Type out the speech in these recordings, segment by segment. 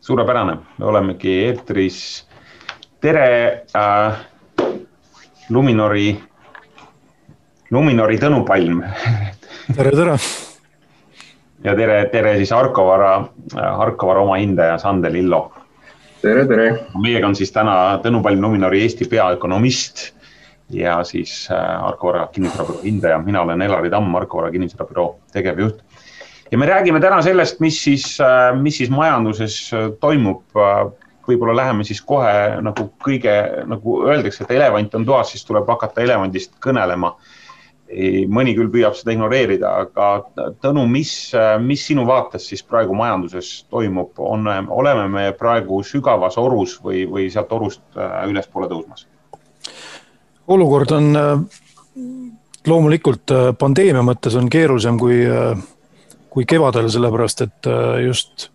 suurepärane, me olemegi eetris. tere äh,, Luminori, Luminori Tõnu Palm tere, tere. ja tere, tere siis Arkovara, Arkovara omahindaja Sandel Illo. tere, tere. meiega on siis täna Tõnu Palm, Luminori Eesti peaökonomist ja siis äh, Arkovara kinnisvarabüroo hindaja, mina olen Elari Tamm, Arkovara kinnisvarabüroo tegevjuht ja me räägime täna sellest, mis siis, äh, mis siis majanduses äh, toimub. Äh, võib-olla läheme siis kohe nagu kõige, nagu öeldakse, et elevant on toas, siis tuleb hakata elevandist kõnelema. mõni küll püüab seda ignoreerida, aga Tõnu, mis, mis sinu vaates siis praegu majanduses toimub, on, oleme me praegu sügavas orus või, või sealt orust ülespoole tõusmas? olukord on loomulikult pandeemia mõttes on keerulisem kui kui kevadel, sellepärast et äh, just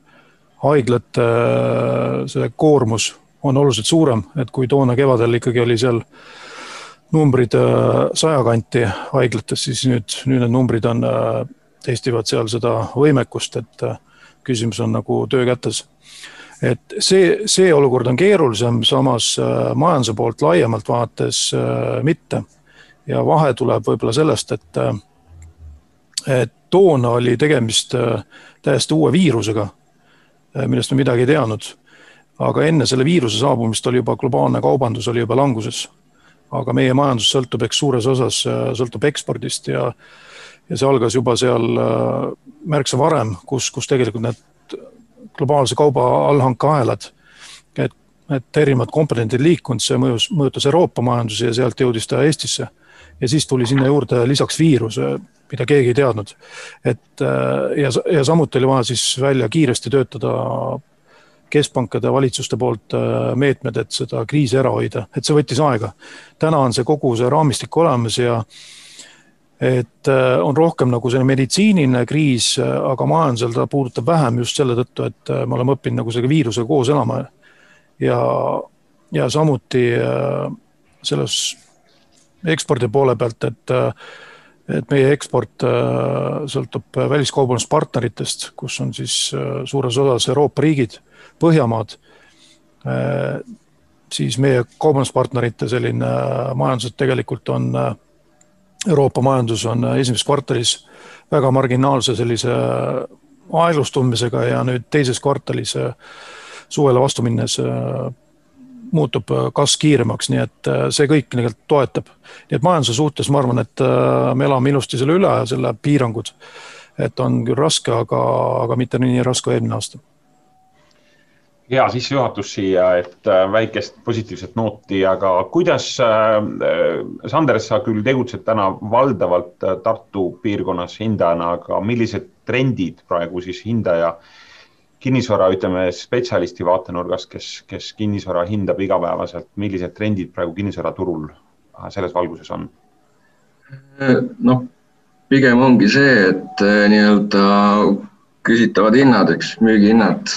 haiglate äh, see koormus on oluliselt suurem, et kui toona kevadel ikkagi oli seal numbrid äh, saja kanti haiglates, siis nüüd, nüüd need numbrid on, testivad seal seda võimekust, et küsimus on nagu töö kätes. et see, see olukord on keerulisem, samas majanduse poolt laiemalt vaates mitte. ja vahe tuleb võib-olla sellest, et, et toona oli tegemist äh, täiesti uue viirusega, äh, millest me midagi ei teadnud. aga enne selle viiruse saabumist oli juba globaalne kaubandus oli juba languses. aga meie majandus sõltub, eks suures osas äh, sõltub ekspordist ja, ja see algas juba seal märksa varem, kus, kus tegelikult need globaalse kauba allhankeahelad, et, et erinevad komponendid liikunud, see mõjus, mõjutas Euroopa majandusi ja sealt jõudis ta Eestisse. ja siis tuli sinna juurde lisaks viirus mida keegi ei teadnud. et äh, ja, ja samuti oli vaja siis välja kiiresti töötada keskpankade valitsuste poolt äh, meetmed, et seda kriisi ära hoida, et see võttis aega. täna on see kogu see raamistik olemas ja et äh, on rohkem nagu selline meditsiiniline kriis, aga majandusel ta puudutab vähem just selle tõttu, et me oleme õppinud nagu selle viirusega koos elama. ja, ja samuti selles ekspordi poole pealt, et et meie eksport äh, sõltub väliskaubanduspartneritest, kus on siis äh, suures osas Euroopa riigid, Põhjamaad. Äh, siis meie kaubanduspartnerite selline majandus tegelikult on, Euroopa majandus on esimeses kvartalis väga marginaalse sellise aeglustumisega ja nüüd teises kvartalis suvele vastu minnes muutub äh, kasv kiiremaks, nii et äh, see kõik tegelikult toetab. nii et majanduse suhtes ma arvan, et äh, me elame ilusti selle üle, selle piirangud. et on küll raske, aga, aga mitte nii raske kui eelmine aasta hea sissejuhatus siia, et väikest positiivset nooti, aga kuidas äh,, Sander, sa küll tegutsed täna valdavalt Tartu piirkonnas hindajana, aga millised trendid praegu siis hindaja äh, kinnisvara, ütleme spetsialisti vaatenurgast, kes, kes kinnisvara hindab igapäevaselt, millised trendid praegu kinnisvaraturul selles valguses on? noh, pigem ongi see, et eh, nii-öelda küsitavad hinnad, eks, müügihinnad,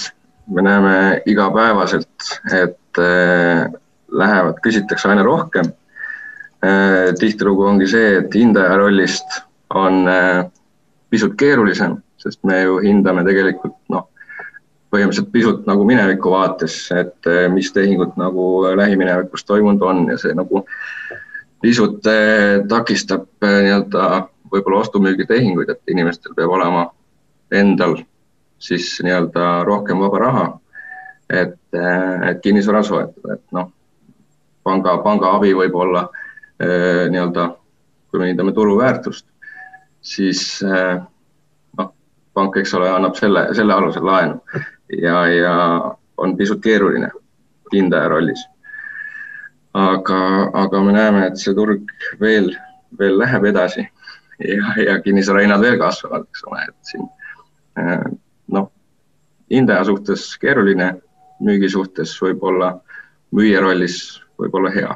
me näeme igapäevaselt, et äh, lähevad, küsitakse aina rohkem äh,. tihtilugu ongi see, et hindaja rollist on äh, pisut keerulisem, sest me ju hindame tegelikult põhimõtteliselt pisut nagu mineviku vaates, et eh, mis tehingud nagu lähiminevikus toimunud on ja see nagu pisut eh, takistab eh, nii-öelda võib-olla ostu-müügitehinguid, et inimestel peab olema endal siis nii-öelda rohkem vaba raha, et, et kinnisvara soetada, et noh, panga, panga abi võib olla nii-öelda, kui me hindame turuväärtust, siis noh, pank, eks ole, annab selle, selle alusel laenu ja, ja on pisut keeruline hindaja rollis. aga, aga me näeme, et see turg veel, veel läheb edasi ja, ja kinnisvarahinnad veel kasvavad, eks ole, et siin äh, noh, hindaja suhtes keeruline, müügi suhtes võib-olla, müüja rollis võib-olla hea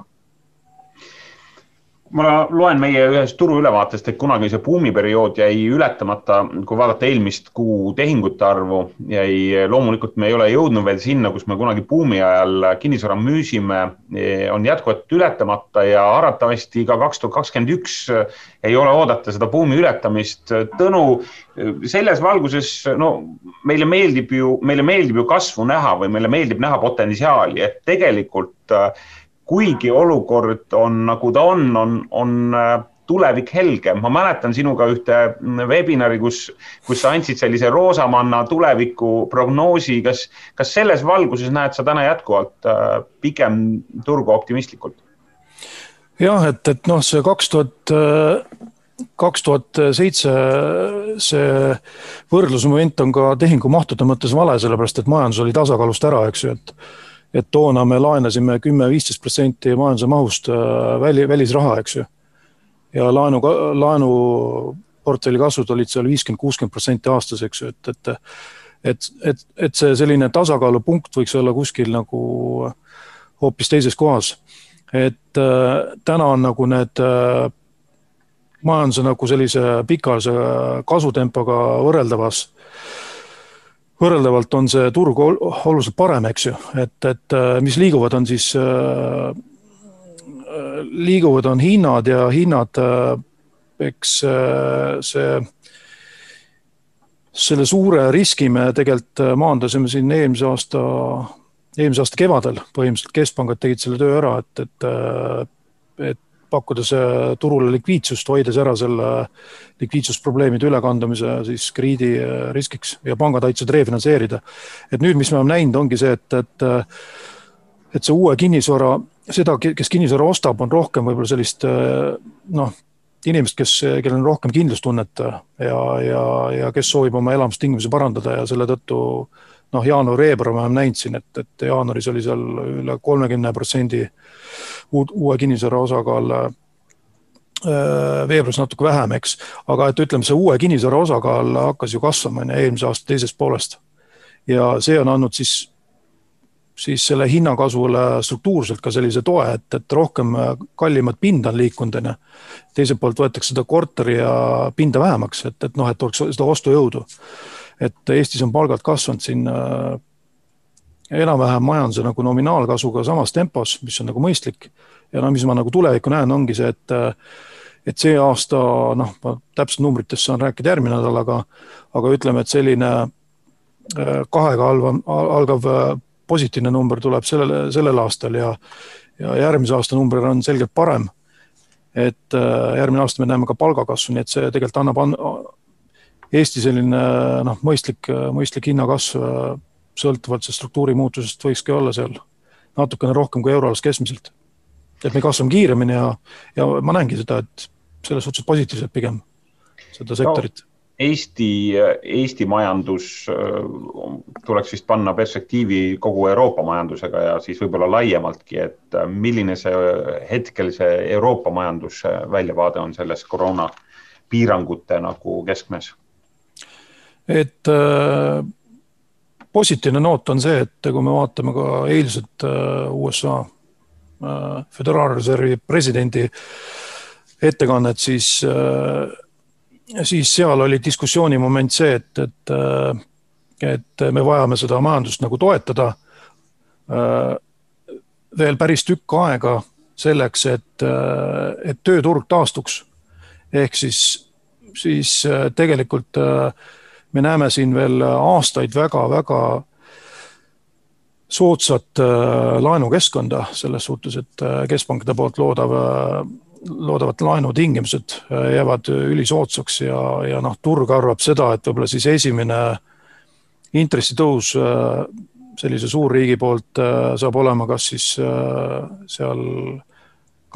ma loen meie ühest turuülevaatest, et kunagi see buumiperiood jäi ületamata, kui vaadata eelmist kuu tehingute arvu, jäi, loomulikult me ei ole jõudnud veel sinna, kus me kunagi buumi ajal kinnisvara müüsime, on jätkuvalt ületamata ja arvatavasti ka kaks tuhat kakskümmend üks ei ole oodata seda buumi ületamist. Tõnu, selles valguses, no meile meeldib ju, meile meeldib ju kasvu näha või meile meeldib näha potentsiaali, et tegelikult kuigi olukord on nagu ta on, on, on äh, tulevik helge. ma mäletan sinuga ühte webinari, kus, kus sa andsid sellise roosamanna tuleviku prognoosi. kas, kas selles valguses näed sa täna jätkuvalt äh, pigem turgu optimistlikult? jah, et, et noh, see kaks tuhat, äh, kaks tuhat seitse, see võrdlusmoment on ka tehingumahtude mõttes vale, sellepärast et majandus oli tasakaalust ära, eks ju, et et toona me laenasime kümme, viisteist protsenti majanduse mahust äh, väli, välisraha, eks ju. ja laenu, laenuportfelli kasvud olid seal viiskümmend, kuuskümmend protsenti aastas, eks ju, et, et et, et, et see selline tasakaalupunkt võiks olla kuskil nagu hoopis teises kohas. et äh, täna on nagu need äh, majanduse nagu sellise pikaajalise kasvutempoga võrreldavas võrreldavalt on see turg oluliselt parem, eks ju, et, et äh, mis liiguvad, on siis, äh, äh, liiguvad, on hinnad ja hinnad, eks see, selle suure riski me tegelikult maandasime siin eelmise aasta, eelmise aasta kevadel, põhimõtteliselt keskpangad tegid selle töö ära, et, et, et pakkudes turule likviidsust, hoides ära selle likviidsusprobleemide ülekandumise siis krediidi äh, riskiks ja pangad aitasid refinantseerida. et nüüd, mis me oleme näinud, ongi see, et, et et see uue kinnisvara, seda, kes kinnisvara ostab, on rohkem võib-olla sellist äh, noh, inimest, kes, kellel on rohkem kindlustunnet ja, ja, ja kes soovib oma elamistingimusi parandada ja selle tõttu noh, jaanuar-veebruar me oleme näinud siin, et, et jaanuaris oli seal üle kolmekümne protsendi uue kinnisvara osakaal äh, veebruaris natuke vähem, eks. aga et ütleme, see uue kinnisvara osakaal hakkas ju kasvama on ju eelmise aasta teisest poolest. ja see on andnud siis, siis selle hinnakasvule struktuurselt ka sellise toe, et, et rohkem kallimat pinda on liikunud, on ju. teiselt poolt võetakse seda korteri ja pinda vähemaks, et, et noh, et oleks seda ostujõudu. Et Eestis on palgad kasvanud siin äh, enam-vähem majanduse nagu nominaalkasvuga samas tempos, mis on nagu mõistlik. ja no mis ma nagu tulevikku näen, ongi see, et, et see aasta noh, ma täpselt numbritest saan rääkida järgmine nädal, aga, aga ütleme, et selline äh, kahega algav, algav äh, positiivne number tuleb sellel, sellel aastal ja, ja järgmise aasta number on selgelt parem. et äh, järgmine aasta me näeme ka palgakasvu, nii et see tegelikult annab Eesti selline noh, mõistlik, mõistlik hinnakasv sõltuvalt sellest struktuuri muutusest võikski olla seal natukene rohkem kui euroalas keskmiselt. et me kasvame kiiremini ja, ja ma näengi seda, et selles suhtes positiivselt pigem seda sektorit no. Eesti, Eesti majandus tuleks vist panna perspektiivi kogu Euroopa majandusega ja siis võib-olla laiemaltki, et milline see hetkel see Euroopa majanduse väljavaade on selles koroona piirangute nagu keskmes? Et äh, positiivne noot on see, et kui me vaatame ka eilset äh, USA äh, Föderaalreservi presidendi ettekannet, siis, siis seal oli diskussiooni moment see, et, et, et me vajame seda majandust nagu toetada veel päris tükk aega selleks, et, et tööturg taastuks. ehk siis, siis tegelikult äh, me näeme siin veel aastaid väga-väga soodsat äh, laenukeskkonda selles suhtes, et äh, keskpankade poolt loodav, äh, loodavad laenutingimused jäävad ülisoodsaks ja, ja noh, turg arvab seda, et võib-olla siis esimene intressitõus sellise suurriigi poolt saab olema kas siis seal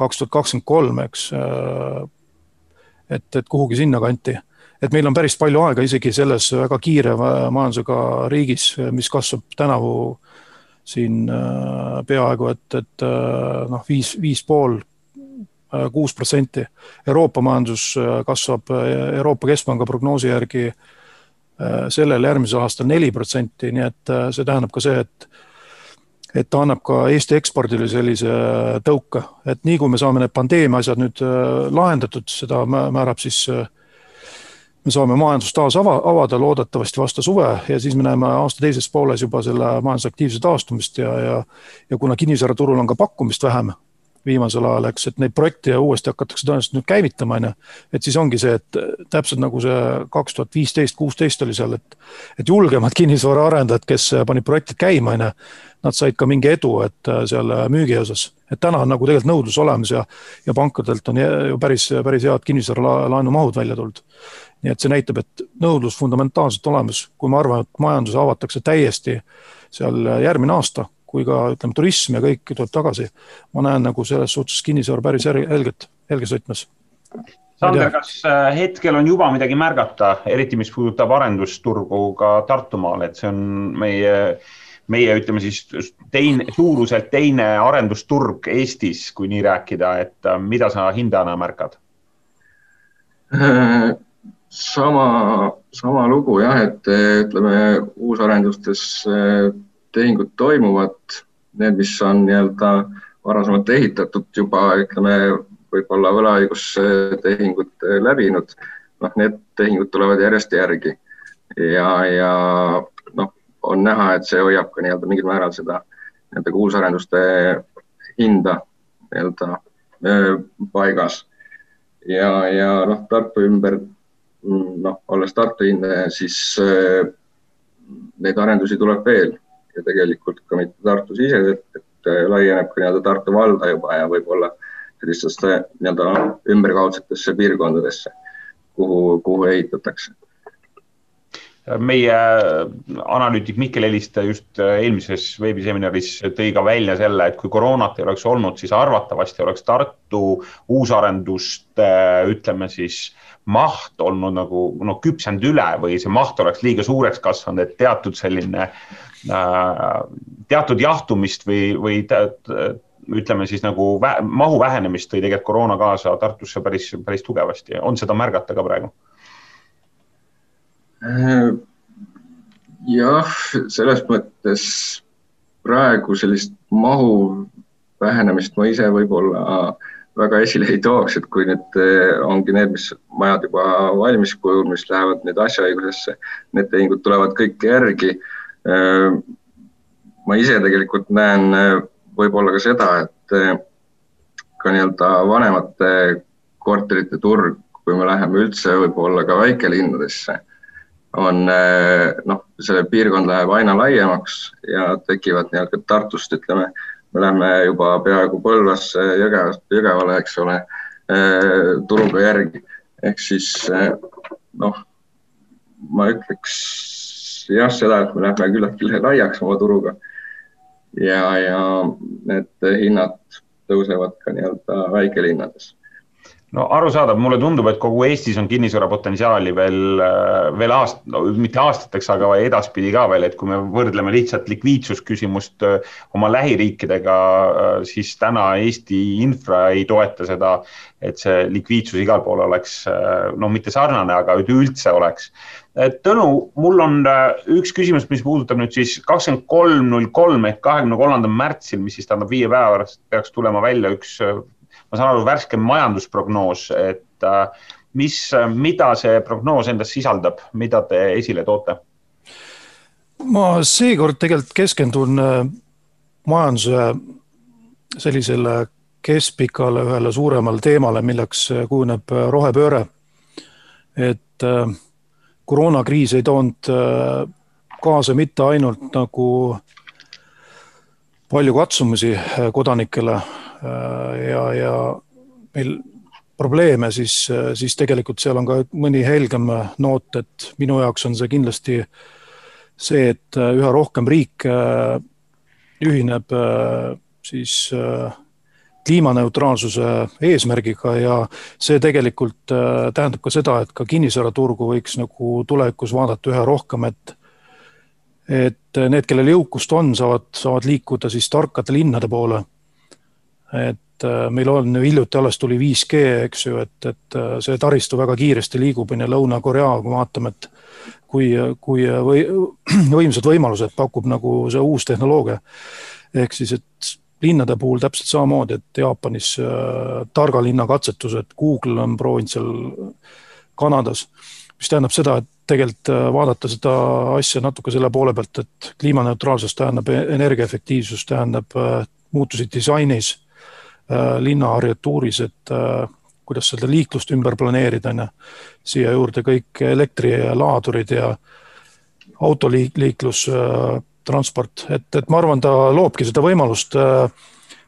kaks tuhat kakskümmend kolm, eks. et, et kuhugi sinnakanti et meil on päris palju aega isegi selles väga kiire majandusega riigis, mis kasvab tänavu siin äh, peaaegu et, et äh, noh, viis, viis pool, äh, kuus protsenti. Euroopa majandus kasvab Euroopa Keskpanga prognoosi järgi sellel järgmisel aastal neli protsenti, nii et see tähendab ka see, et et ta annab ka Eesti ekspordile sellise tõuke, et nii kui me saame need pandeemia asjad nüüd lahendatud, seda määrab siis me saame majandust taas ava, avada loodetavasti vastu suve ja siis me näeme aasta teises pooles juba selle majandusaktiivse taastumist ja, ja ja kuna kinnisvaraturul on ka pakkumist vähem viimasel ajal, eks, et neid projekte uuesti hakatakse tõenäoliselt nüüd käivitama, on ju. et siis ongi see, et täpselt nagu see kaks tuhat viisteist, kuusteist oli seal, et, et julgemad kinnisvaraarendajad, kes panid projektid käima, on ju, nad said ka mingi edu, et seal müügi osas. et täna on nagu tegelikult nõudlus olemas ja, ja pankadelt on ju päris, päris head kinnisvaralaenumahud välja tulnud. nii et see näitab, et nõudlus fundamentaalselt olemas, kui ma arvan, et majandus avatakse täiesti seal järgmine aasta kui ka ütleme, turism ja kõik tuleb tagasi. ma näen nagu selles suhtes kinnisvara päris helget, helges võtmes. Sander, kas äh, hetkel on juba midagi märgata, eriti mis puudutab arendusturgu ka Tartumaal, et see on meie, meie ütleme siis teine, suuruselt teine arendusturg Eestis, kui nii rääkida, et äh, mida sa hindajana märkad? sama, sama lugu jah, et ütleme uusarendustes tehingud toimuvad, need, mis on nii-öelda varasemalt ehitatud juba, ütleme, võib-olla võlaõigustehingud läbinud, noh, need tehingud tulevad järjest järgi ja, ja noh, on näha, et see hoiab ka nii-öelda mingil määral seda nii-öelda kuusarenduste hinda nii-öelda paigas. ja, ja noh, Tartu ümber, noh, olles Tartu hindaja, siis neid arendusi tuleb veel ja tegelikult ka mitte Tartu-siseselt, et laieneb ka nii-öelda Tartu valda juba ja võib-olla sellistesse nii-öelda ümberkaudsetesse piirkondadesse, kuhu, kuhu ehitatakse meie analüütik Mihkel Heliste just eelmises veebiseminaris tõi ka välja selle, et kui koroonat ei oleks olnud, siis arvatavasti oleks Tartu uusarenduste, ütleme siis, maht olnud nagu noh, küpsenud üle või see maht oleks liiga suureks kasvanud, et teatud selline Äh, teatud jahtumist või, või ütleme siis nagu vä mahu vähenemist tõi tegelikult koroona kaasa Tartusse päris, päris tugevasti. on seda märgata ka praegu? Äh, jah, selles mõttes praegu sellist mahu vähenemist ma ise võib-olla väga esile ei tooks, et kui nüüd äh, ongi need, mis majad juba valmis kujul, mis lähevad nüüd asjaõigusesse, need tehingud tulevad kõik järgi. Äh, ma ise tegelikult näen võib-olla ka seda, et ka nii-öelda vanemate korterite turg, kui me läheme üldse võib-olla ka väikelinnadesse, on noh, see piirkond läheb aina laiemaks ja tekivad nii-öelda Tartust, ütleme, me läheme juba peaaegu Põlvasse, Jõgeva, Jõgevale, eks ole, turuga järgi. ehk siis noh, ma ütleks jah, seda, et me läheme küllaltki laiaks oma turuga. ja, ja need hinnad tõusevad ka nii-öelda väikelinnades no arusaadav, mulle tundub, et kogu Eestis on kinnisvara potentsiaali veel, veel aast-, no mitte aastateks, aga edaspidi ka veel, et kui me võrdleme lihtsalt likviidsusküsimust oma lähiriikidega, siis täna Eesti infra ei toeta seda, et see likviidsus igal pool oleks no mitte sarnane, aga üldse oleks. Tõnu, mul on üks küsimus, mis puudutab nüüd siis kakskümmend kolm, null kolm ehk kahekümne kolmandal märtsil, mis siis tähendab viie päeva pärast peaks tulema välja üks ma saan aru, värske majandusprognoos, et äh, mis, mida see prognoos endas sisaldab, mida te esile toote? ma seekord tegelikult keskendun äh, majanduse sellisele keskpikale ühele suuremale teemale, milleks äh, kujuneb rohepööre. et koroonakriis ei toonud kaasa mitte ainult nagu palju katsumusi kodanikele ja, ja meil probleeme, siis, siis tegelikult seal on ka mõni helgem noot, et minu jaoks on see kindlasti see, et üha rohkem riike ühineb siis kliimaneutraalsuse eesmärgiga ja see tegelikult tähendab ka seda, et ka kinnisvaraturgu võiks nagu tulevikus vaadata üha rohkem, et et need, kellel jõukust on, saavad, saavad liikuda siis tarkade linnade poole et et meil on ju hiljuti alles tuli 5G, eks ju, et, et see taristu väga kiiresti liigub, on ju, Lõuna-Korea, kui vaatame, et kui, kui või võimsad võimalused pakub nagu see uus tehnoloogia. ehk siis, et linnade puhul täpselt samamoodi, et Jaapanis äh, targa linna katsetused, Google on proovinud seal Kanadas, mis tähendab seda, et tegelikult äh, vaadata seda asja natuke selle poole pealt, et kliimaneutraalsus tähendab e-, energiaefektiivsus, tähendab äh, muutusi disainis äh,, linna arhitektuuris, et äh, kuidas seda liiklust ümber planeerida, on ju. siia juurde kõik elektrilaadurid ja autoliiklus äh,, transport, et, et ma arvan, ta loobki seda võimalust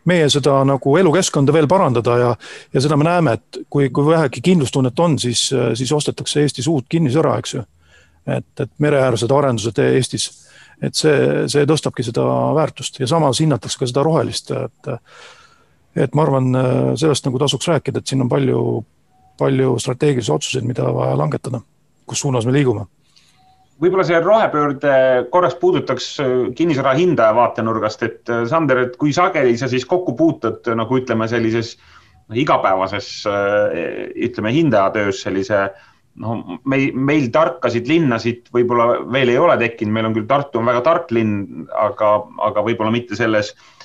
meie seda nagu elukeskkonda veel parandada ja, ja seda me näeme, et kui, kui vähegi kindlustunnet on, siis, siis ostetakse Eestis uut kinnisvara, eks ju. et, et mereäärsed arendused Eestis, et see, see tõstabki seda väärtust ja samas hinnatakse ka seda rohelist, et et ma arvan, sellest nagu tasuks rääkida, et siin on palju, palju strateegilisi otsuseid, mida vaja langetada, kus suunas me liigume. Võib-olla see rohepöörde korraks puudutaks äh, kinnisvara hindaja vaatenurgast, et äh, Sander, et kui sageli sa siis kokku puutud nagu ütleme, sellises igapäevases ütleme hindajatöös sellise noh, meil, meil tarkasid linnasid võib-olla veel ei ole tekkinud, meil on küll Tartu on väga tark linn, aga, aga võib-olla mitte selles äh,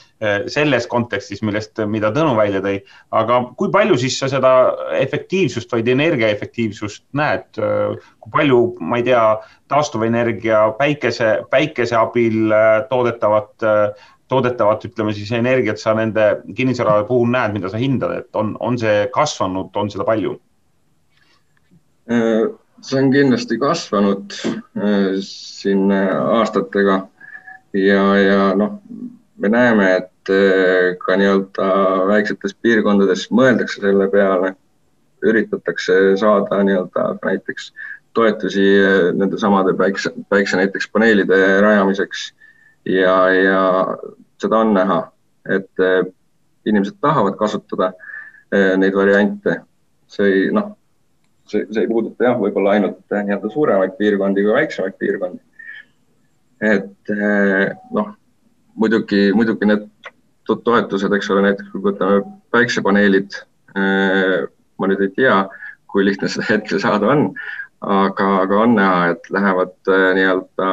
selles kontekstis, millest, mida Tõnu välja tõi. aga kui palju siis sa seda efektiivsust, vaid energiaefektiivsust näed, kui palju, ma ei tea, taastuvenergia päikese, päikese abil toodetavat, eh, toodetavat, ütleme siis energiat sa nende kinnisvara puhul näed, mida sa hindad, et on, on see kasvanud, on seda palju? see on kindlasti kasvanud siin aastatega ja, ja noh me näeme, et äh, ka nii-öelda väiksetes piirkondades mõeldakse selle peale, üritatakse saada nii-öelda näiteks toetusi äh, nende samade päikse, päikse näiteks paneelide rajamiseks ja, ja seda on näha, et äh, inimesed tahavad kasutada neid variante. see ei, noh, see, see ei puuduta jah, võib-olla ainult nii-öelda suuremaid piirkondi või väiksemaid piirkondi. et noh muidugi, muidugi need toetused, eks ole, näiteks kui võtame päiksepaneelid, äh, ma nüüd ei tea, kui lihtne seda hetkel saada on, aga, aga on näha, et lähevad äh, nii-öelda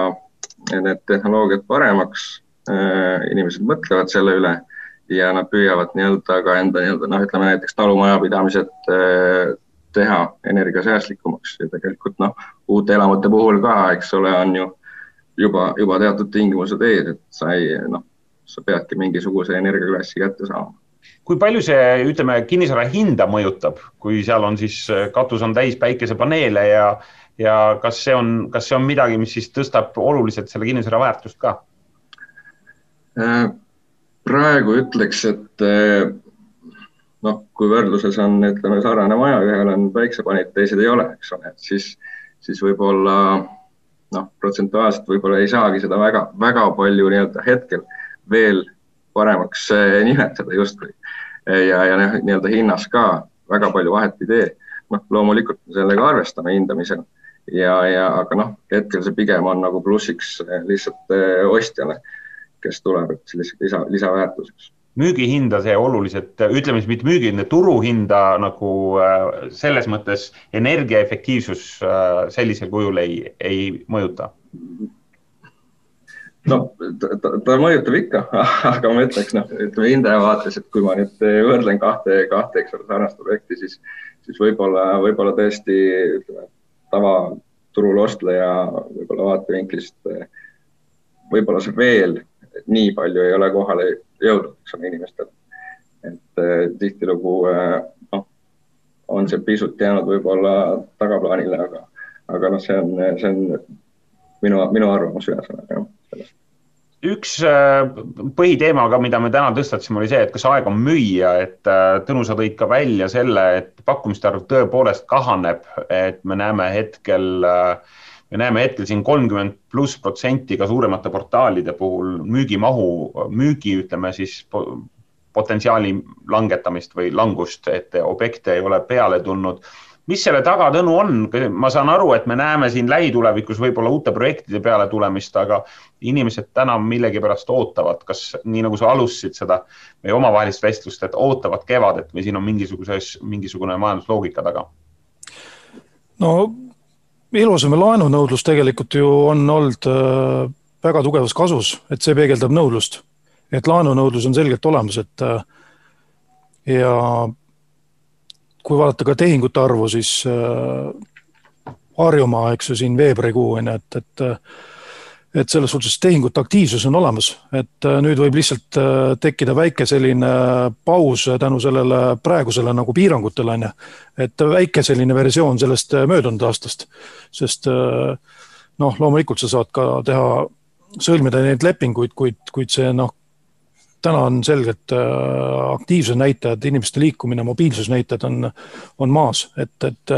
need tehnoloogiad paremaks. Äh, inimesed mõtlevad selle üle ja nad püüavad nii-öelda ka enda nii-öelda noh, ütleme näiteks talumajapidamised teha energiasäästlikumaks ja tegelikult noh, uute elamute puhul ka, eks ole, on ju juba, juba teatud tingimused ees, et sa ei noh, sa peadki mingisuguse energiaklassi kätte saama. kui palju see, ütleme, kinnisvara hinda mõjutab, kui seal on siis katus on täis päikesepaneele ja ja kas see on, kas see on midagi, mis siis tõstab oluliselt selle kinnisvara väärtust ka? Äh, praegu ütleks, et äh, noh, kui võrdluses on, ütleme, sarnane maja, ühel on päiksepaneelid, teised ei ole, eks ole, siis, siis võib-olla noh, protsentuaalselt võib-olla ei saagi seda väga, väga palju nii-öelda hetkel veel paremaks eh, nimetada justkui. ja, ja noh, nii-öelda hinnas ka väga palju vahet ei tee. noh, loomulikult me sellega arvestame hindamisel ja, ja aga noh, hetkel see pigem on nagu plussiks eh, lihtsalt eh, ostjale, kes tuleb, et lisa, lisaväärtuseks müügihinda see oluliselt, ütleme siis mitte müügihinda, turuhinda nagu äh, selles mõttes energiaefektiivsus äh, sellisel kujul ei, ei mõjuta? no ta, ta, ta mõjutab ikka, aga ma ütleks, noh, ütleme hindaja vaates, et kui ma nüüd võrdlen kahte, kahte, eks ole, sarnast objekti, siis, siis võib-olla, võib-olla tõesti ütleme, tavaturul ostleja võib-olla vaatevinklist, võib-olla see veel nii palju ei ole kohale jõudnud, eks ole, inimestele. et äh, tihtilugu äh, noh, on see pisut jäänud võib-olla tagaplaanile, aga, aga noh, see on, see on minu, minu arvamus ühesõnaga jah, sellest üks äh, põhiteema ka, mida me täna tõstatasime, oli see, et kas aeg on müüa, et Tõnu, sa tõid ka välja selle, et pakkumiste arv tõepoolest kahaneb, et me näeme hetkel äh, me näeme hetkel siin kolmkümmend pluss protsenti ka suuremate portaalide puhul müügimahu, müügi, ütleme siis potentsiaali langetamist või langust, et objekte ei ole peale tulnud. mis selle taga, Tõnu, on? ma saan aru, et me näeme siin lähitulevikus võib-olla uute projektide peale tulemist, aga inimesed täna millegipärast ootavad, kas nii nagu sa alustasid seda meie omavahelist vestlust, et ootavad kevadet või siin on mingisuguses, mingisugune majandusloogika taga? no eluaseme laenunõudlus tegelikult ju on olnud äh, väga tugevas kasus, et see peegeldab nõudlust. et laenunõudlus on selgelt olemas, et äh, ja kui vaadata ka tehingute arvu, siis äh, Harjumaa, eks ju, siin veebruarikuu on ju, et, et et selles suhtes tehingute aktiivsus on olemas, et äh, nüüd võib lihtsalt äh, tekkida väike selline paus tänu sellele praegusele nagu piirangutele on ju. et väike selline versioon sellest möödunud aastast, sest noh, loomulikult sa saad ka teha, sõlmida neid lepinguid, kuid, kuid see noh, täna on selgelt aktiivsuse näitajad, inimeste liikumine, mobiilsusnäitajad on, on maas, et, et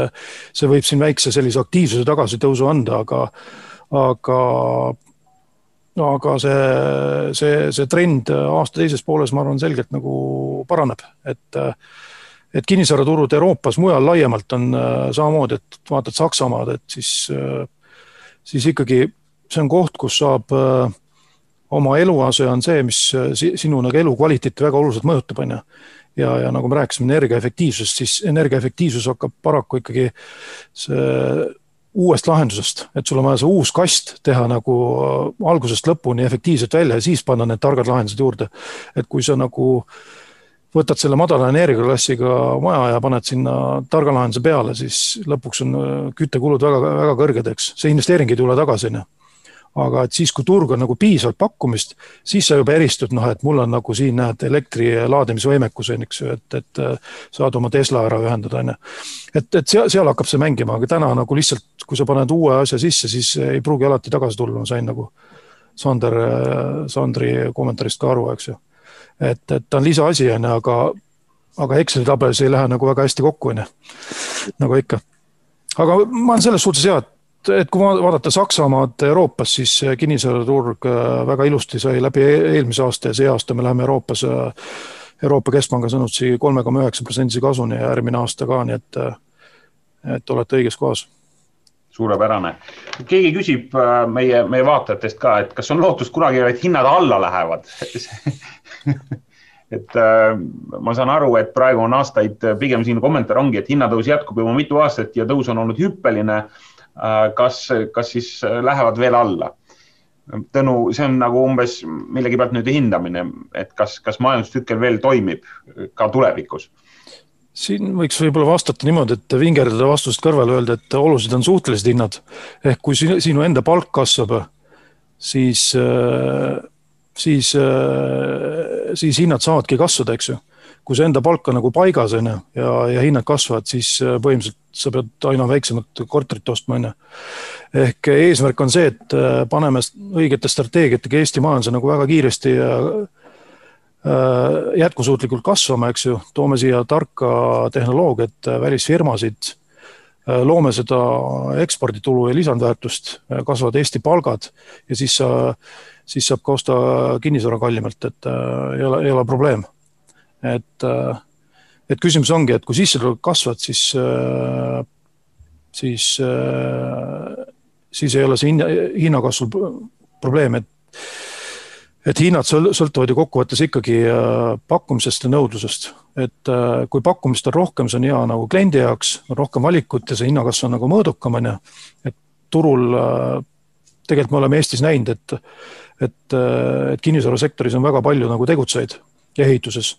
see võib siin väikse sellise aktiivsuse tagasitõusu anda, aga aga aga see, see, see trend aasta teises pooles, ma arvan, selgelt nagu paraneb, et et kinnisvaraturud Euroopas mujal laiemalt on äh, samamoodi, et vaatad Saksamaad, et siis, äh, siis ikkagi see on koht, kus saab äh, oma eluase on see, mis sinu nagu elukvaliteeti väga oluliselt mõjutab, on ju. ja, ja nagu me rääkisime energiaefektiivsusest, siis energiaefektiivsus hakkab paraku ikkagi see uuest lahendusest, et sul on vaja see uus kast teha nagu äh, algusest lõpuni efektiivselt välja ja siis panna need targad lahendused juurde. et kui sa nagu võtad selle madala energiaklassiga maja ja paned sinna targa lahenduse peale, siis lõpuks on äh, küttekulud väga, väga kõrged, eks. see investeering ei tule tagasi, on ju aga et siis, kui turg on nagu piisavalt pakkumist, siis sa juba eristud, noh, et mul on nagu siin näed elektri laadimisvõimekus on, eks ju, et, et äh, saad oma Tesla ära ühendada, on ju. et, et seal, seal hakkab see mängima, aga täna nagu lihtsalt, kui sa paned uue asja sisse, siis ei pruugi alati tagasi tulla, ma sain nagu Sander, äh, Sandri kommentaarist ka aru, eks ju. et, et ta on lisaasi, on ju, aga, aga Exceli tabelis ei lähe nagu väga hästi kokku, on ju, nagu ikka aga ma olen selles suhtes hea, et et kui vaadata Saksamaad Euroopas, siis kinnisvaraturg äh, väga ilusti sai läbi e-, eelmise aasta ja see aasta me läheme Euroopas, äh, Euroopa Keskpanga sõnutsi kolme koma üheksa protsendise kasvuni ja järgmine aasta ka, nii et, äh, et olete õiges kohas. Suurepärane. keegi küsib meie, meie vaatajatest ka, et kas on lootust kunagi, et hinnad alla lähevad? Et ma saan aru, et praegu on aastaid, pigem siin kommentaar ongi, et hinnatõus jätkub juba mitu aastat ja tõus on olnud hüppeline kas, kas siis äh, lähevad veel alla? Tõnu, see on nagu umbes millegi pealt nüüd hindamine, et kas, kas majandustsükkel veel toimib ka tulevikus? siin võiks võib-olla vastata niimoodi, et vingerdada vastusest kõrvale, öelda, et olulised on suhtelised hinnad. ehk kui sinu enda palk kasvab, siis, äh, siis, siis hinnad saavadki kasvada, eks ju kui su enda palk on nagu paigas, on ju, ja, ja hinnad kasvavad, siis äh, põhimõtteliselt sa pead aina väiksemat korterit ostma, on ju. ehk eesmärk on see, et äh, paneme õigete strateegiatega Eesti majanduse nagu väga kiiresti ja äh, jätkusuutlikult kasvama, eks ju, toome siia tarka tehnoloogiat, välisfirmasid, loome seda eksporditulu ja lisandväärtust, kasvavad Eesti palgad ja siis sa, siis saab ka osta kinnisvara kallimalt, et ei ole, ei ole probleem et, äh, et küsimus ongi, et kui sissetulekud kasvavad, siis, äh, siis, äh, siis ei ole see hinna, hinnakasvul probleem, et et hinnad sõltuvad ju kokkuvõttes ikkagi pakkumisest ja nõudlusest. et kui pakkumist on rohkem, see on hea nagu kliendi jaoks, on rohkem valikut ja see hinnakasv on nagu mõõdukam, on ju. et turul, tegelikult me oleme Eestis näinud, et, et, et kinnisvarasektoris on väga palju nagu tegutsejaid ja ehituses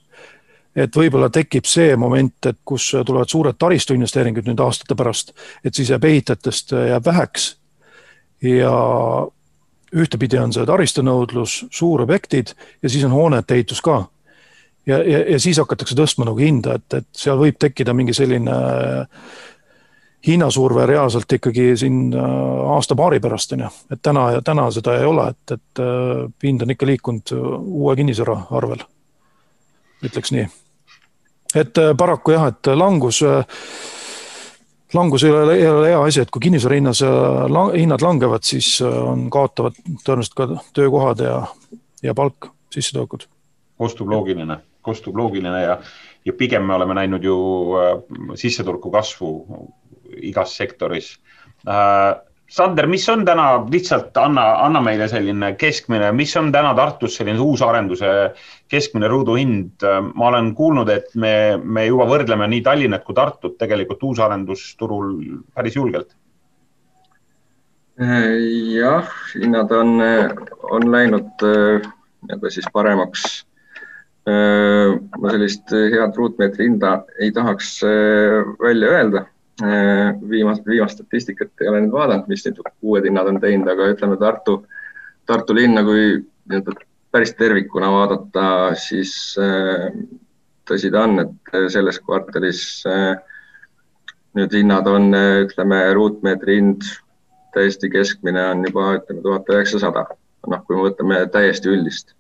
et võib-olla tekib see moment, et kus tulevad suured taristuinvesteeringud nüüd aastate pärast, et siis jääb ehitajatest jääb väheks. ja ühtepidi on see taristunõudlus, suurobjektid ja siis on hoonete ehitus ka. ja, ja, ja siis hakatakse tõstma nagu hinda, et, et seal võib tekkida mingi selline hinnasurve reaalselt ikkagi siin äh, aasta-paari pärast on ju, et täna ja täna seda ei ole, et, et äh, hind on ikka liikunud uue kinnisvara arvel. ütleks nii et äh, paraku jah, et langus, äh, langus ei ole, ei ole hea asi, et kui kinnisvara hinnas äh, hinnad langevad, siis on, kaotavad tõenäoliselt ka töökohad ja, ja palk, sissetulekud. ostub loogiline kostub loogiline ja, ja pigem me oleme näinud ju sissetuleku kasvu igas sektoris Sander, mis on täna, lihtsalt anna, anna meile selline keskmine, mis on täna Tartus selline uusarenduse keskmine ruuduhind? ma olen kuulnud, et me, me juba võrdleme nii Tallinnat kui Tartut tegelikult uusarendusturul päris julgelt. jah, hinnad on, on läinud nii-öelda siis paremaks. ma sellist head ruutmeetri hinda ei tahaks välja öelda viimast, viimast statistikat ei ole nüüd vaadanud, mis need uued hinnad on teinud, aga ütleme Tartu, Tartu linna, kui nii-öelda päris tervikuna vaadata, siis äh, tõsi ta on, et selles kvartalis äh, nüüd hinnad on, ütleme, ruutmeetri hind täiesti keskmine on juba ütleme tuhat üheksasada. noh, kui me võtame täiesti üldist.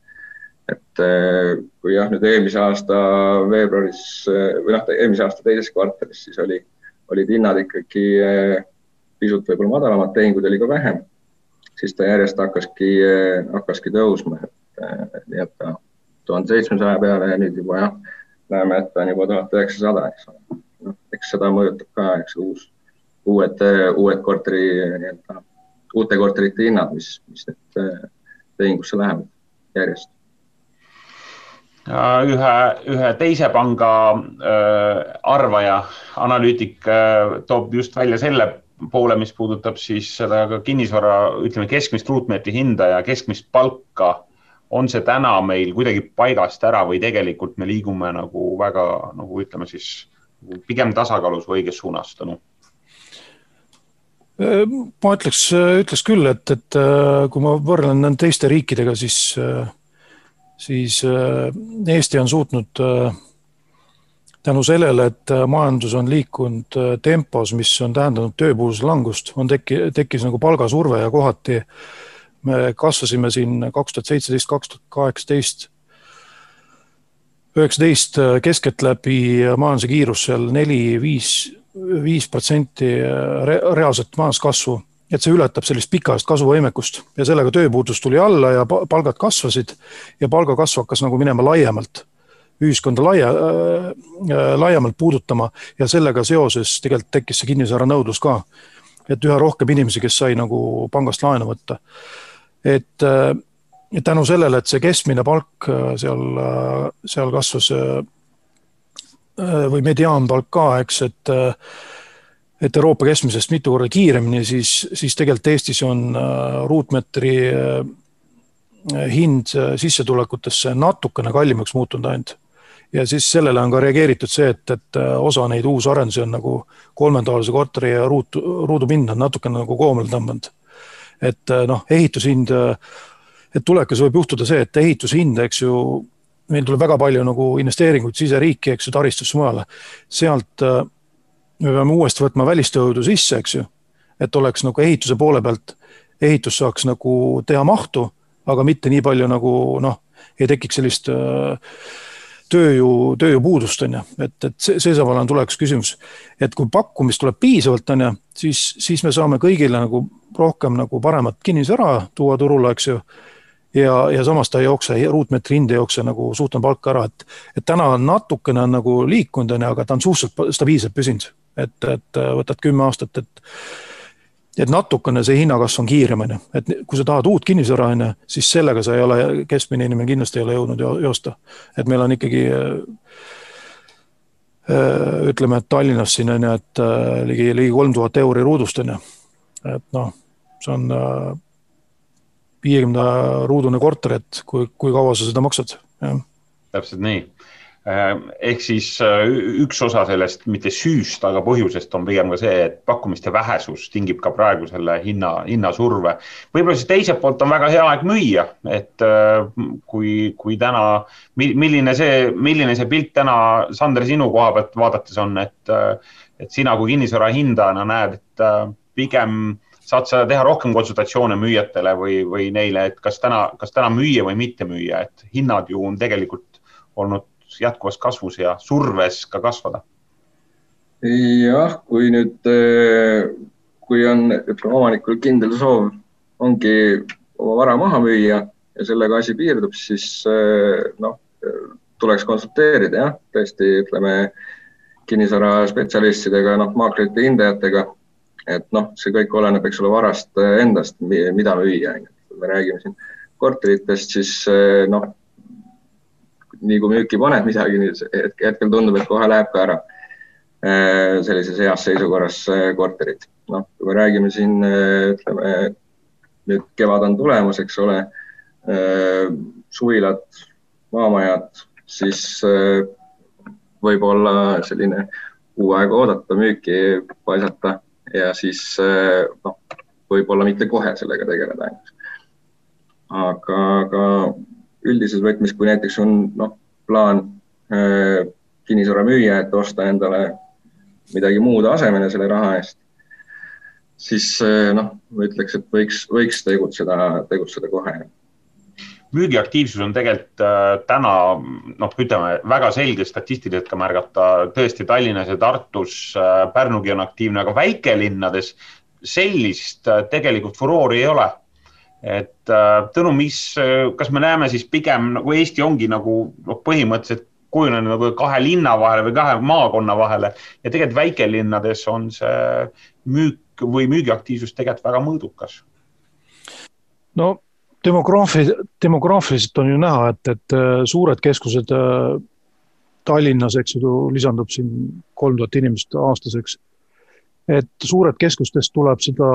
et kui jah, nüüd eelmise aasta veebruaris või noh, eelmise aasta teises kvartalis siis oli olid hinnad ikkagi eh, pisut võib-olla madalamad, tehinguid oli ka vähem, siis ta järjest hakkaski, eh, hakkaski tõusma, et eh, nii et ta tuhande seitsmesaja peale ja nüüd juba jah, näeme, et ta on juba tuhat üheksasada, eks ole. noh, eks seda mõjutab ka, eks uus, uued, uued korteri nii-öelda, uute korterite hinnad, mis, mis nüüd tehingusse lähevad järjest ühe, ühe teise panga äh, arvaja, analüütik äh, toob just välja selle poole, mis puudutab siis seda kinnisvara, ütleme keskmist ruutmeetri hinda ja keskmist palka. on see täna meil kuidagi paigast ära või tegelikult me liigume nagu väga nagu ütleme siis pigem tasakaalus või õiges suunas, Tõnu? ma ütleks, ütleks küll, et, et kui ma võrdlen teiste riikidega, siis siis äh, Eesti on suutnud äh, tänu sellele, et äh, majandus on liikunud tempos, mis on tähendanud tööpuuduse langust, on tekki-, tekkis nagu palgasurve ja kohati me kasvasime siin kaks tuhat seitseteist, kaks tuhat kaheksateist, üheksateist keskeltläbi majanduse kiirus seal neli, viis, viis protsenti reaalset majanduskasvu et see ületab sellist pikaajalist kasvuvõimekust ja sellega tööpuudus tuli alla ja palgad kasvasid ja palgakasv hakkas nagu minema laiemalt, ühiskonda laia äh,, äh, laiemalt puudutama ja sellega seoses tegelikult tekkis see kinnisvaranõudlus ka. et üha rohkem inimesi, kes sai nagu pangast laenu võtta. et äh, tänu sellele, et see keskmine palk äh, seal, äh, seal kasvas äh, või mediaanpalk ka, eks, et et Euroopa keskmisest mitu korda kiiremini, siis, siis tegelikult Eestis on äh, ruutmeetri äh, hind äh, sissetulekutesse natukene kallimaks muutunud ainult. ja siis sellele on ka reageeritud see, et, et osa neid uusarendusi on nagu kolmetoalise korteri ja ruut, ruudupind on natukene nagu koomale tõmmanud. et noh, ehitushind, et tulevikus võib juhtuda see, et ehitushind, eks ju, meil tuleb väga palju nagu investeeringuid siseriiki, eks ju, taristusse mujale. sealt me peame uuesti võtma välistööjõudu sisse, eks ju, et oleks nagu ehituse poole pealt, ehitus saaks nagu teha mahtu, aga mitte nii palju nagu noh, ei tekiks sellist äh, tööjõu, tööjõupuudust, on ju, et, et see, see saab olema tulevikus küsimus. et kui pakkumist tuleb piisavalt, on ju, siis, siis me saame kõigile nagu rohkem nagu paremat kinnisvara tuua turule, eks ju. Ja, ja samas ta ei jookse, ruutmeetri hind ei jookse nagu suhteliselt palka ära, et, et täna on natukene on nagu liikunud, on ju, aga ta on suhteliselt stabiilselt püsinud et, et äh, võtad kümme aastat, et et natukene see hinnakasv on kiirem, on ju, et kui sa tahad uut kinnisvara, on ju, siis sellega sa ei ole, keskmine inimene kindlasti ei ole jõudnud joosta. et meil on ikkagi äh, äh, ütleme, et Tallinnas siin on ju, et ligi, ligi kolm tuhat euri ruudust on ju. et noh, see on viiekümne ruudune korter, et kui, kui kaua sa seda maksad, jah. täpselt nii ehk siis äh, üks osa sellest, mitte süüst, aga põhjusest on pigem ka see, et pakkumiste vähesus tingib ka praegu selle hinna, hinnasurve. võib-olla siis teiselt poolt on väga hea aeg müüa, et äh, kui, kui täna, milline see, milline see pilt täna, Sander, sinu koha pealt vaadates on, et, et sina kui kinnisvara hindajana näed, et pigem saad sa teha rohkem konsultatsioone müüjatele või, või neile, et kas täna, kas täna müüa või mitte müüa, et hinnad ju on tegelikult olnud jätkuvas kasvus ja surves ka kasvada? jah, kui nüüd, eh, kui on, omanikul kindel soov ongi oma vara maha müüa ja sellega asi piirdub, siis eh, noh, tuleks konsulteerida jah, tõesti ütleme kinnisvaraspetsialistidega, noh, maaklite hindajatega. et noh, see kõik oleneb, eks ole, varast endast, mida müüa, on ju. kui me räägime siin korteritest, siis noh, nii kui müüki paned midagi, hetkel tundub, et kohe läheb ka ära sellises heas seisukorras korterid. noh, kui me räägime siin, ütleme nüüd kevad on tulemas, eks ole, suvilad, maamajad, siis võib-olla selline kuu aega oodata, müüki paisata ja siis noh, võib-olla mitte kohe sellega tegeleda aga, aga üldises võtmes, kui näiteks on noh, plaan äh, kinnisvara müüa, et osta endale midagi muud asemele selle raha eest, siis noh, ma ütleks, et võiks, võiks tegutseda, tegutseda kohe müügiaktiivsus on tegelikult äh, täna noh, ütleme väga selge statistiliselt ka märgata tõesti Tallinnas ja Tartus äh,, Pärnugi on aktiivne, aga väikelinnades sellist äh, tegelikult furoori ei ole. Et äh, Tõnu, mis, äh, kas me näeme siis pigem nagu Eesti ongi nagu noh, põhimõtteliselt kujunenud nagu kahe linna vahele või kahe maakonna vahele ja tegelikult väikelinnades on see müük või müügiaktiivsus tegelikult väga mõõdukas. no demograafi, demograafiliselt on ju näha, et, et äh, suured keskused Tallinnas, eks ju, lisandub siin kolm tuhat inimest aastas, eks. et suured keskustest tuleb seda,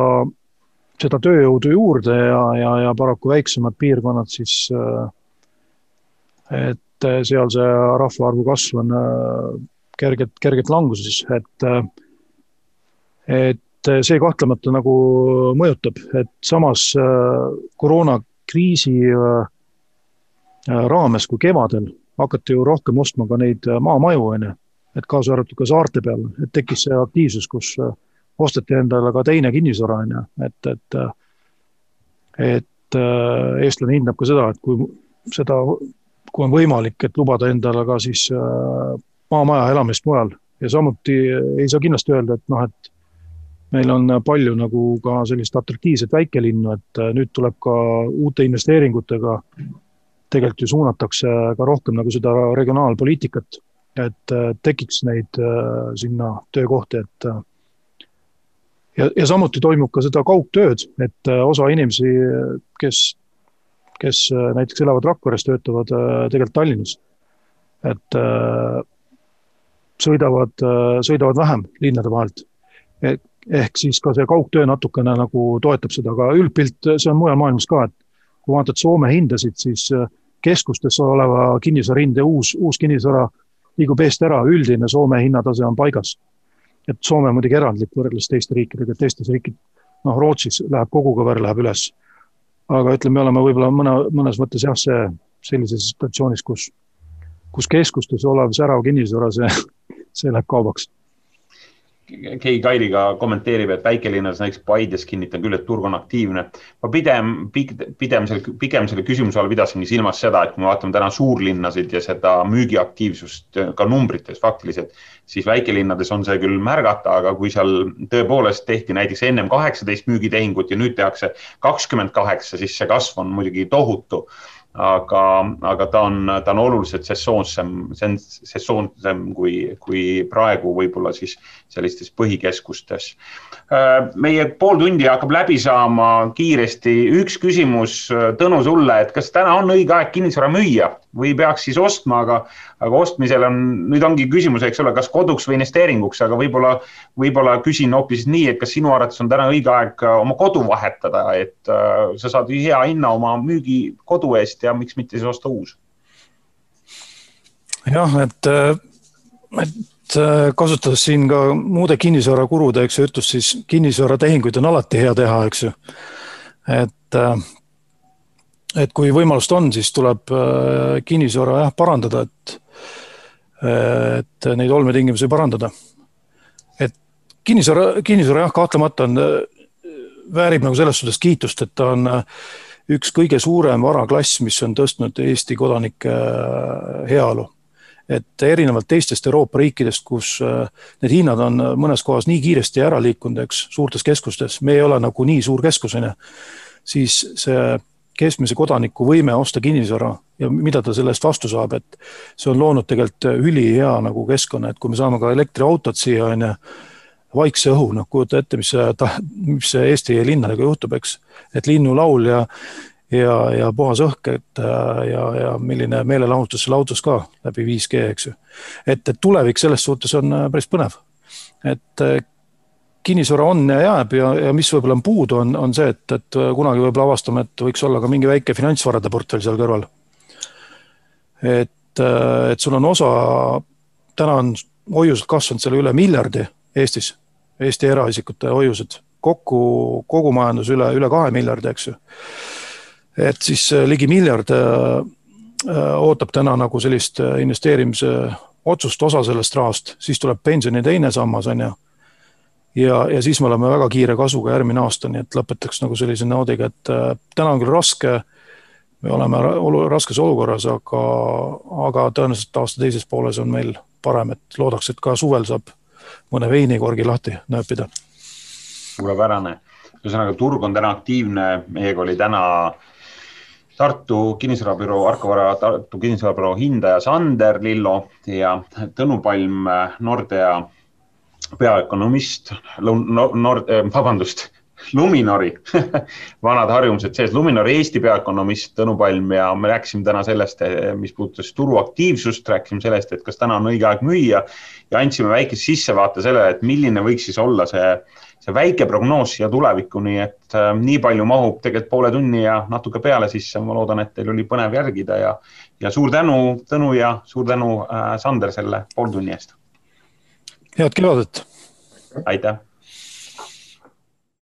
seda tööjõudu juurde ja, ja, ja paraku väiksemad piirkonnad siis, äh, et seal see rahvaarvu kasv on kergelt, kergelt languses, et, et see kahtlemata nagu mõjutab, et samas koroona kriisi äh, äh, raames kui kevadel hakati ju rohkem ostma ka neid äh, maamaju, on ju, et kaasa arvatud ka saarte peal, et tekkis see aktiivsus, kus osteti endale ka teine kinnisvara, on ju, et, et et eestlane hindab ka seda, et kui seda, kui on võimalik, et lubada endale ka siis maamaja elamist mujal. Ja samuti ei saa kindlasti öelda, et noh, et meil on palju nagu ka sellist atraktiivset väikelinnu, et äh, nüüd tuleb ka uute investeeringutega, tegelikult ju suunatakse ka rohkem nagu seda regionaalpoliitikat, et äh, tekiks neid äh, sinna töökohti, et ja, ja samuti toimub ka seda kaugtööd, et osa inimesi, kes, kes näiteks elavad Rakveres, töötavad tegelikult Tallinnas. et sõidavad, sõidavad vähem linnade vahelt. et ehk siis ka see kaugtöö natukene nagu toetab seda, aga üldpilt, see on mujal maailmas ka, et kui vaatad Soome hindasid, siis äh, keskustes oleva kinnisvara hind ja uus, uus kinnisvara liigub eest ära, üldine Soome hinnatase on paigas. Et Soome on muidugi erandlik võrreldes teiste riikidega, teistes riikid, noh, Rootsis läheb kogukõver läheb üles. aga ütleme, me oleme võib-olla mõne, mõnes mõttes jah, see sellises situatsioonis, kus, kus keskustes olev särav kinnisvara, see, see läheb kaubaks keegi Kailiga kommenteerib, et väikelinnas näiteks Paides kinnitan küll, et turg on aktiivne. ma pigem, pigem selle, pigem selle küsimuse all pidasingi silmas seda, et kui me vaatame täna suurlinnasid ja seda müügiaktiivsust ka numbrites faktiliselt, siis väikelinnades on see küll märgata, aga kui seal tõepoolest tehti näiteks ennem kaheksateist müügitehingut ja nüüd tehakse kakskümmend kaheksa, siis see kasv on muidugi tohutu aga, aga ta on, ta on oluliselt sesoonsem, sesoonsem kui, kui praegu võib-olla siis sellistes põhikeskustes. meie pool tundi hakkab läbi saama kiiresti. üks küsimus, Tõnu, sulle, et kas täna on õige aeg kinnisvara müüa või peaks siis ostma, aga, aga ostmisel on, nüüd ongi küsimus, eks ole, kas koduks või investeeringuks, aga võib-olla, võib-olla küsin hoopis nii, et kas sinu arvates on täna õige aeg oma kodu vahetada, et äh, sa saad hea hinna oma müügi kodu eest ja miks mitte siis osta uus? jah, et, äh, et äh, kasutades siin ka muude kinnisvarakurude, eks ju, ütlust, siis kinnisvaratehinguid on alati hea teha, eks ju. et äh, et kui võimalust on, siis tuleb äh, kinnisvara jah parandada, et, et neid olmetingimusi parandada. et kinnisvara, kinnisvara jah, kahtlemata on, väärib nagu selles suhtes kiitust, et ta on äh, üks kõige suurem varaklass, mis on tõstnud Eesti kodanike äh, heaolu. et erinevalt teistest Euroopa riikidest, kus need hinnad on mõnes kohas nii kiiresti ära liikunud, eks, suurtes keskustes, me ei ole nagu nii suur keskus, on ju, siis see keskmise kodaniku võime osta kinnisvara ja mida ta selle eest vastu saab, et see on loonud tegelikult ülihea nagu keskkonna, et kui me saame ka elektriautod siia, on ju, vaikse õhu, noh, kujuta ette, mis see, mis see Eesti linnadega juhtub, eks. et linnulaul ja, ja, ja puhas õhk, et ja, ja milline meelelahutus seal autos ka läbi 5G, eks ju. et, et tulevik selles suhtes on päris põnev. et kinnisvara on ja jääb ja, ja mis võib-olla on puudu, on, on see, et, et kunagi võib-olla avastame, et võiks olla ka mingi väike finantsvarade portfell seal kõrval. et, et sul on osa, täna on hoiused kasvanud selle üle miljardi Eestis, Eesti eraisikute hoiused, kokku kogu majandus üle, üle kahe miljardi, eks ju. et siis ligi miljard äh, ootab täna nagu sellist investeerimise otsust, osa sellest rahast, siis tuleb pensioni teine sammas, on ju ja, ja siis me oleme väga kiire kasvuga järgmine aasta, nii et lõpetaks nagu sellise noodiga, et äh, täna on küll raske, me oleme olu, raskes olukorras, aga, aga tõenäoliselt aasta teises pooles on meil parem, et loodaks, et ka suvel saab mõne veinikorgi lahti nööpida. suurepärane, ühesõnaga turg on täna aktiivne, meiega oli täna Tartu kinnisvarabüroo, Arkovara Tartu kinnisvarabüroo hindaja Sander Lillo ja Tõnu Palm Nordea peaökonomist, Nord, äh, vabandust, Luminori vanad harjumused sees, Luminori Eesti peaökonomist Tõnu Palm ja me rääkisime täna sellest, äh, mis puudutas turuaktiivsust, rääkisime sellest, et kas täna on õige aeg müüa ja andsime väikese sissevaate sellele, et milline võiks siis olla see, see väike prognoos siia tulevikku, nii et äh, nii palju mahub tegelikult poole tunni ja natuke peale sisse, ma loodan, et teil oli põnev järgida ja, ja suur tänu, Tõnu ja suur tänu äh,, Sander, selle pooltunni eest head kevadet. aitäh